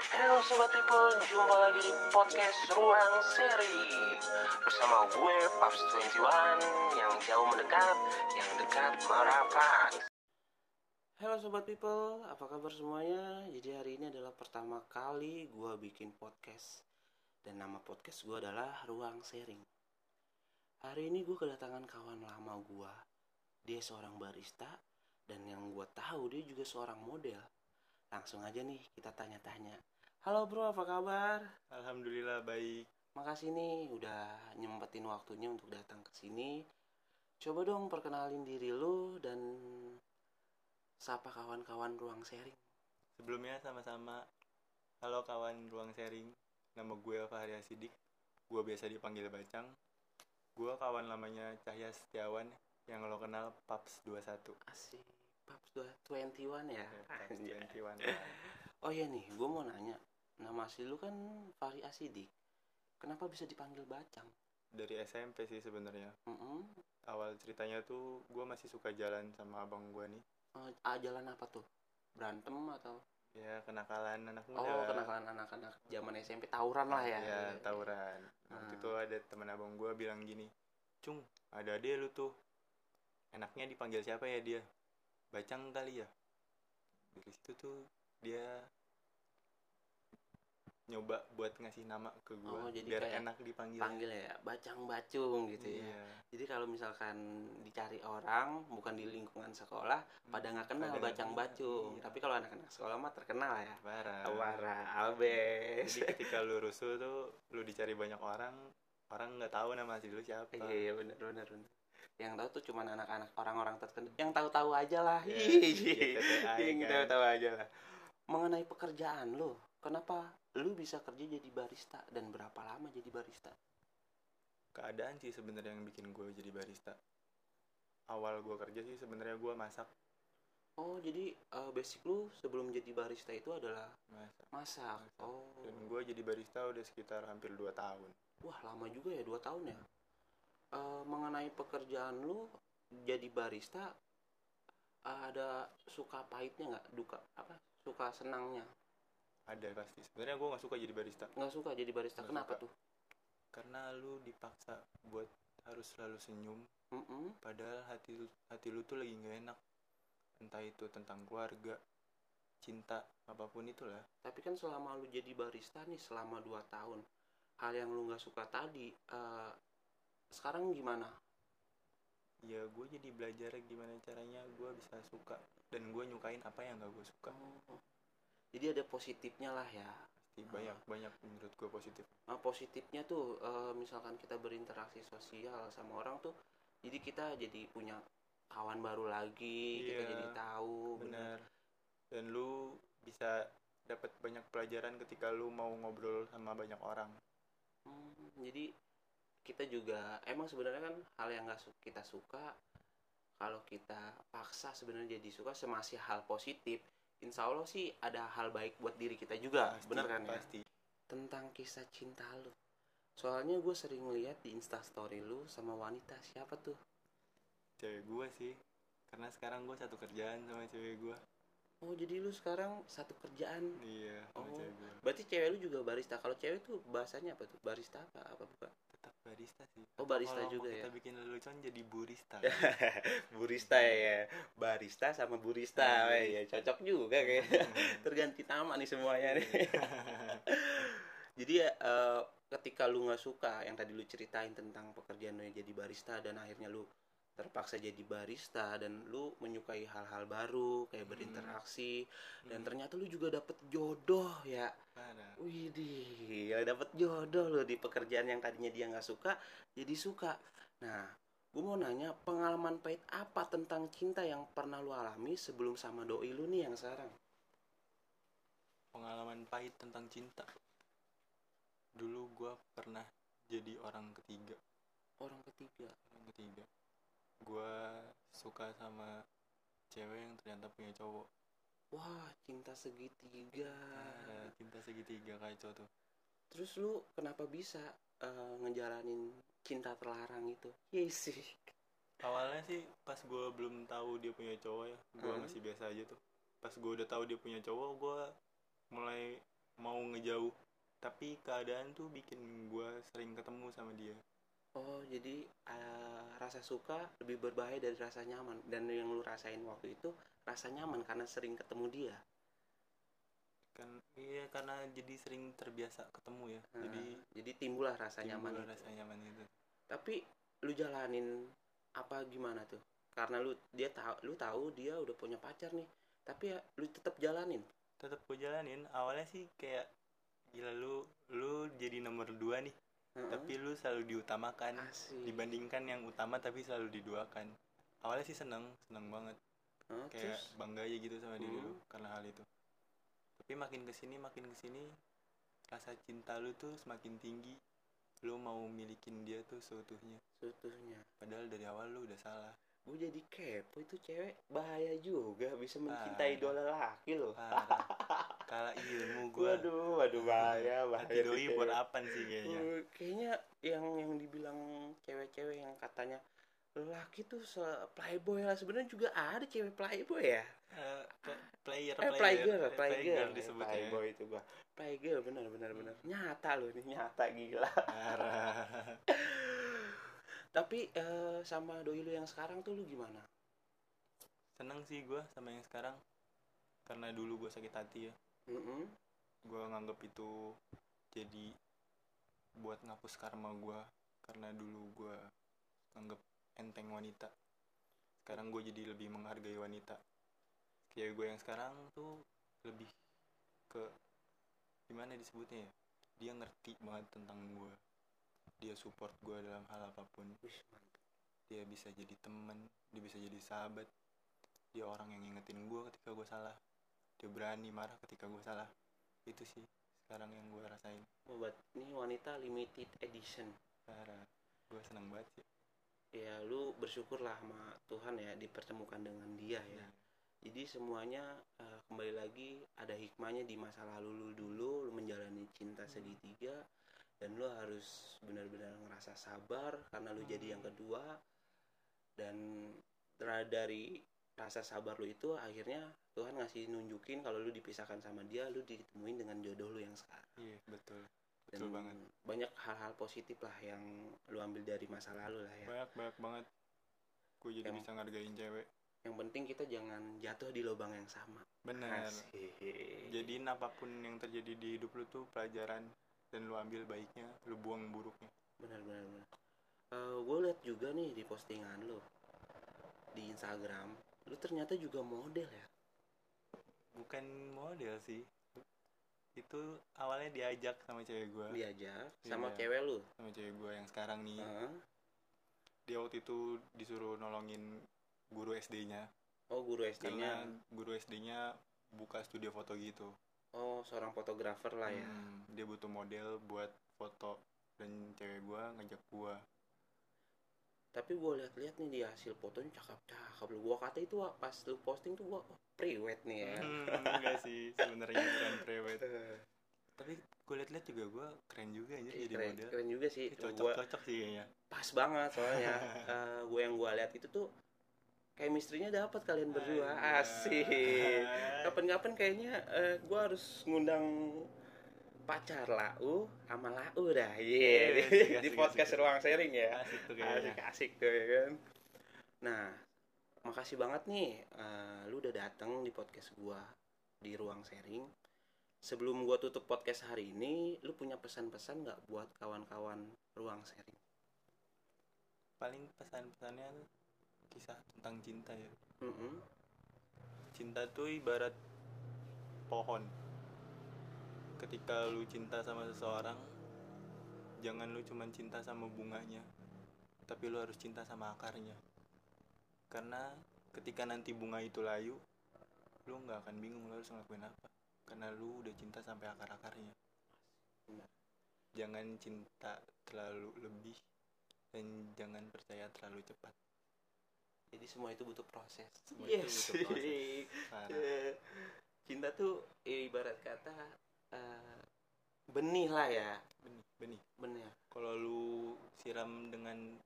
Halo Sobat People, jumpa lagi di podcast Ruang Seri. Bersama gue, Paps 21 Yang jauh mendekat, yang dekat merapat. Halo Sobat People, apa kabar semuanya? Jadi hari ini adalah pertama kali gue bikin podcast. Dan nama podcast gue adalah Ruang Sharing Hari ini gue kedatangan kawan lama gue Dia seorang barista Dan yang gue tahu dia juga seorang model langsung aja nih kita tanya-tanya. Halo bro, apa kabar? Alhamdulillah baik. Makasih nih udah nyempetin waktunya untuk datang ke sini. Coba dong perkenalin diri lu dan sapa kawan-kawan ruang sharing. Sebelumnya sama-sama. Halo kawan ruang sharing. Nama gue Fahri Sidik. Gue biasa dipanggil Bacang. Gue kawan lamanya Cahya Setiawan yang lo kenal Paps 21. Asik. Paps 21 ya. ya Paps 21. Iwan oh iya nih gue mau nanya. Nama asli lu kan Fahri Asidi kenapa bisa dipanggil Bacang? Dari SMP sih sebenarnya. Mm -hmm. awal ceritanya tuh gue masih suka jalan sama abang gue nih. Uh, ah, jalan apa tuh? Berantem atau? Ya kenakalan anak oh, muda. oh kenakalan anak-anak zaman SMP tawuran lah ya. Ya tawuran. Hmm. waktu ah. itu ada teman abang gue bilang gini cung ada dia lu tuh. Enaknya dipanggil siapa ya dia? Bacang kali ya. Dari situ tuh dia nyoba buat ngasih nama ke gue Oh, jadi biar enak dipanggil. panggil ya bacang bacung gitu ya Iya. jadi kalau misalkan dicari orang bukan di lingkungan sekolah pada nggak kenal Pada bacang bacung iya. tapi kalau anak-anak sekolah mah terkenal ya Parah. Awara abes Jadi ketika lu rusuh tuh lu dicari banyak orang, orang nggak tahu nama asli lu siapa. iya iya benar benar benar yang tahu tuh cuma anak-anak orang-orang terkenal yang tahu-tahu aja lah Ya, Hihihi. ya, TTI yang kan. tahu-tahu aja lah mengenai pekerjaan lo kenapa lu bisa kerja jadi barista dan berapa lama jadi barista Keadaan sih sebenarnya yang bikin gue jadi barista. Awal gue kerja sih sebenarnya gue masak, oh jadi eh, basic lu sebelum jadi barista itu adalah masak. masak Masak. oh Dan gue jadi barista udah sekitar hampir 2 tahun. Wah lama juga ya dua tahun ya. Eh, mengenai pekerjaan lu jadi barista eh, ada suka pahitnya nggak duka apa suka senangnya Ada pasti. Sebenarnya gue nggak suka jadi barista. nggak suka jadi barista Nggak kenapa suka. tuh? Karena lu dipaksa buat harus selalu senyum. Mm-mm. Padahal hati lu, hati lu tuh lagi nggak enak. Entah itu tentang keluarga, cinta, apa pun itulah. Tapi kan selama lu jadi barista nih selama dua tahun hal yang lu nggak suka tadi eh, sekarang gimana? Ya gue jadi belajar gimana caranya gue bisa suka. Dan gue nyukain apa yang gak gue suka. Oh. Jadi ada positifnya lah ya. Pasti banyak-banyak menurut gue positif. Nah, positifnya tuh eh, misalkan kita berinteraksi sosial sama orang tuh jadi kita jadi punya kawan baru lagi kita Iya, jadi tahu Benar. Dan lu bisa dapat banyak pelajaran ketika lu mau ngobrol sama banyak orang. Hmm, jadi kita juga emang sebenarnya kan hal yang nggak su- kita suka kalau kita paksa sebenarnya jadi suka semasih hal positif insya Allah sih ada hal baik buat diri kita juga Pasti, bener kan ya Pasti. tentang kisah cinta lu soalnya gue sering lihat di instastory lu sama wanita siapa tuh Cewek gue sih. Karena sekarang gue satu kerjaan sama cewek gue. oh jadi lu sekarang satu kerjaan Iya, Oh. cewek gue. berarti cewek lu juga barista kalau cewek tuh bahasanya apa tuh barista apa apa bukan barista sih. Oh, barista kalau juga mau ya? Kita bikin lelucon jadi burista. burista ya barista sama burista Iya. ya cocok juga kayak terganti nama nih semuanya nih jadi ya eh, ketika lu nggak suka yang tadi lu ceritain tentang pekerjaan lu yang jadi barista dan akhirnya lu terpaksa jadi barista dan lu menyukai hal-hal baru kayak Hmm. berinteraksi dan Hmm, ternyata lu juga dapet jodoh ya. Widih, ya dapet jodoh loh di pekerjaan yang tadinya dia nggak suka jadi suka. Nah, gue mau nanya pengalaman pahit apa tentang cinta yang pernah lu alami sebelum sama doi lu nih yang sekarang? Pengalaman pahit tentang cinta. Dulu gue pernah jadi orang ketiga. Orang ketiga. Orang ketiga. Gue suka sama cewek yang ternyata punya cowok. Wah, cinta segitiga. Ada cinta segitiga kacau tuh. Terus lu kenapa bisa eh, ngejalanin cinta terlarang itu? Iya sih. Awalnya sih pas gue belum tahu dia punya cowok ya, gue Hmm. masih biasa aja tuh. Pas gue udah tahu dia punya cowok, gue mulai mau ngejauh tapi keadaan tuh bikin gue sering ketemu sama dia oh jadi eh, rasa suka lebih berbahaya dari rasa nyaman. Dan yang lu rasain waktu itu rasa nyaman karena sering ketemu dia. Kan iya karena jadi sering terbiasa ketemu ya. Nah, jadi jadi timbullah rasa nyaman timbul itu. rasa nyaman itu. Tapi lu jalanin apa gimana tuh? Karena lu dia tahu lu tahu dia udah punya pacar nih. Tapi ya lu tetap jalanin. Tetap gue jalanin. Awalnya sih kayak gila lu lu jadi nomor dua nih Heeh. tapi lu selalu diutamakan Asik. dibandingkan yang utama tapi selalu diduakan. Awalnya sih seneng seneng banget. Heeh, kayak terus? bangga aja gitu sama diri Hmm. lu karena hal itu. Tapi makin ke sini makin ke sini rasa cinta lu tuh semakin tinggi. Lu mau milikin dia tuh seutuhnya. Seutuhnya. Padahal dari awal lu udah salah. Gue jadi kepo itu cewek bahaya juga bisa mencintai Parah. idola laki loh kalah ilmu gua. Waduh waduh bahaya bahaya doi buat apa sih kayaknya? Uh, kayaknya yang yang dibilang cewek-cewek yang katanya lelaki tuh se playboy lah. Sebenarnya juga ada cewek playboy ya? Pl- player eh player. playgirl eh, playgirl disebutnya. Playboy itu gua. Playgirl benar benar benar. Nyata loh ini nyata gila. Tapi eh, sama doi lu yang sekarang tuh lu gimana? Seneng sih gua sama yang sekarang. Karena dulu gua sakit hati ya Mm-mm. gue nganggep itu jadi buat ngapus karma gue karena dulu gue nganggep enteng wanita. Sekarang gue jadi lebih menghargai wanita. Kayak gue yang sekarang tuh lebih ke gimana disebutnya ya? Dia ngerti banget tentang gue dia support gue dalam hal apa pun. Dia bisa jadi temen dia bisa jadi sahabat. Dia orang yang ngingetin gue ketika gue salah dia berani marah ketika gue salah. Itu sih sekarang yang gue rasain. Oh, buat ini wanita limited edition. Parah. Gue seneng banget sih. Ya lu bersyukurlah sama Tuhan ya dipertemukan dengan dia ya. Jadi semuanya eh, kembali lagi ada hikmahnya di masa lalu lu dulu lu menjalani cinta segitiga dan lu harus benar-benar ngerasa sabar karena lu jadi yang kedua. Dan dari rasa sabar lu itu akhirnya Tuhan ngasih nunjukin kalau lu dipisahkan sama dia lu ditemuin dengan jodoh lu yang sekarang. Iya betul. Dan betul banget. banyak hal-hal positif lah yang lu ambil dari masa lalu lah ya. Banyak banyak banget. Gue jadi Em- bisa ngargain cewek. yang penting kita jangan jatuh di lubang yang sama. Bener Asik. jadiin apa pun yang terjadi di hidup lu tuh pelajaran dan lu ambil baiknya lu buang buruknya. Benar benar benar. Gue lihat juga nih di postingan lu di Instagram lu ternyata juga model ya? Bukan model sih. Itu awalnya diajak sama cewek gue diajak sama Iya. cewek lu? Sama cewek gue yang sekarang nih. Heeh. dia waktu itu disuruh nolongin guru SD-nya oh guru karena SD-nya guru SD-nya buka studio foto gitu. Oh seorang fotografer lah ya. Hmm, dia butuh model buat foto dan cewek gua ngajak gua tapi gue lihat-lihat nih di hasil fotonya cakep-cakep lu gua kata itu pas lu posting tuh gua oh, priwet nih ya. Hmm, enggak sih sebenarnya bukan prewed tapi gue liat-liat juga gua keren juga anjir jadi keren, model. keren juga sih. Cocok gua cocok sih kayaknya. pas banget soalnya. Eh, gue yang gue lihat itu tuh chemistry-nya dapat kalian berdua. Anjay. asik. Kapan-kapan kayaknya eh, gue harus ngundang pacar lau sama lau dah iya. Yes, di, asik, di asik, podcast asik. ruang sharing ya. Asik tuh kayaknya. asik asik tuh ya kan. Nah makasih banget nih eh, lu udah datang di podcast gua di ruang sharing. Sebelum gua tutup podcast hari ini lu punya pesan-pesan nggak buat kawan-kawan ruang sharing? Paling pesan-pesannya kisah tentang cinta ya. Mm-mm. cinta tuh ibarat pohon ketika lu cinta sama seseorang jangan lu cuman cinta sama bunganya tapi lu harus cinta sama akarnya karena ketika nanti bunga itu layu lu nggak akan bingung lu harus ngelakuin apa karena lu udah cinta sampai akar-akarnya Benar. jangan cinta terlalu lebih dan jangan percaya terlalu cepat jadi semua itu butuh proses Semua itu butuh proses. Yes. Parah. Eh, cinta tuh ibarat kata eh, benih lah ya benih benih benih kalau lu siram dengan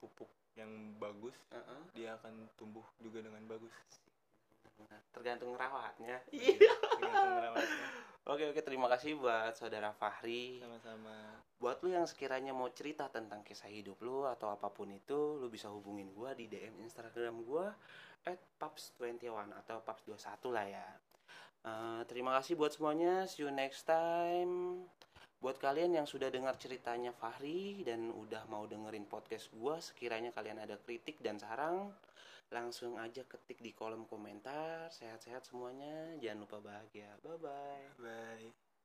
pupuk yang bagus Heeh. dia akan tumbuh juga dengan bagus tergantung rawatnya tergantung rawatnya. oke Oke terima kasih buat saudara Fahri. sama-sama Buat lu yang sekiranya mau cerita tentang kisah hidup lu atau apa pun itu, lu bisa hubungin gua di DM Instagram gua @paps21 atau paps21 lah ya. Eh, terima kasih buat semuanya. See you next time. Buat kalian yang sudah dengar ceritanya Fahri dan udah mau dengerin podcast gua, sekiranya kalian ada kritik dan saran, langsung aja ketik di kolom komentar. Sehat-sehat semuanya. Jangan lupa bahagia. Bye. bye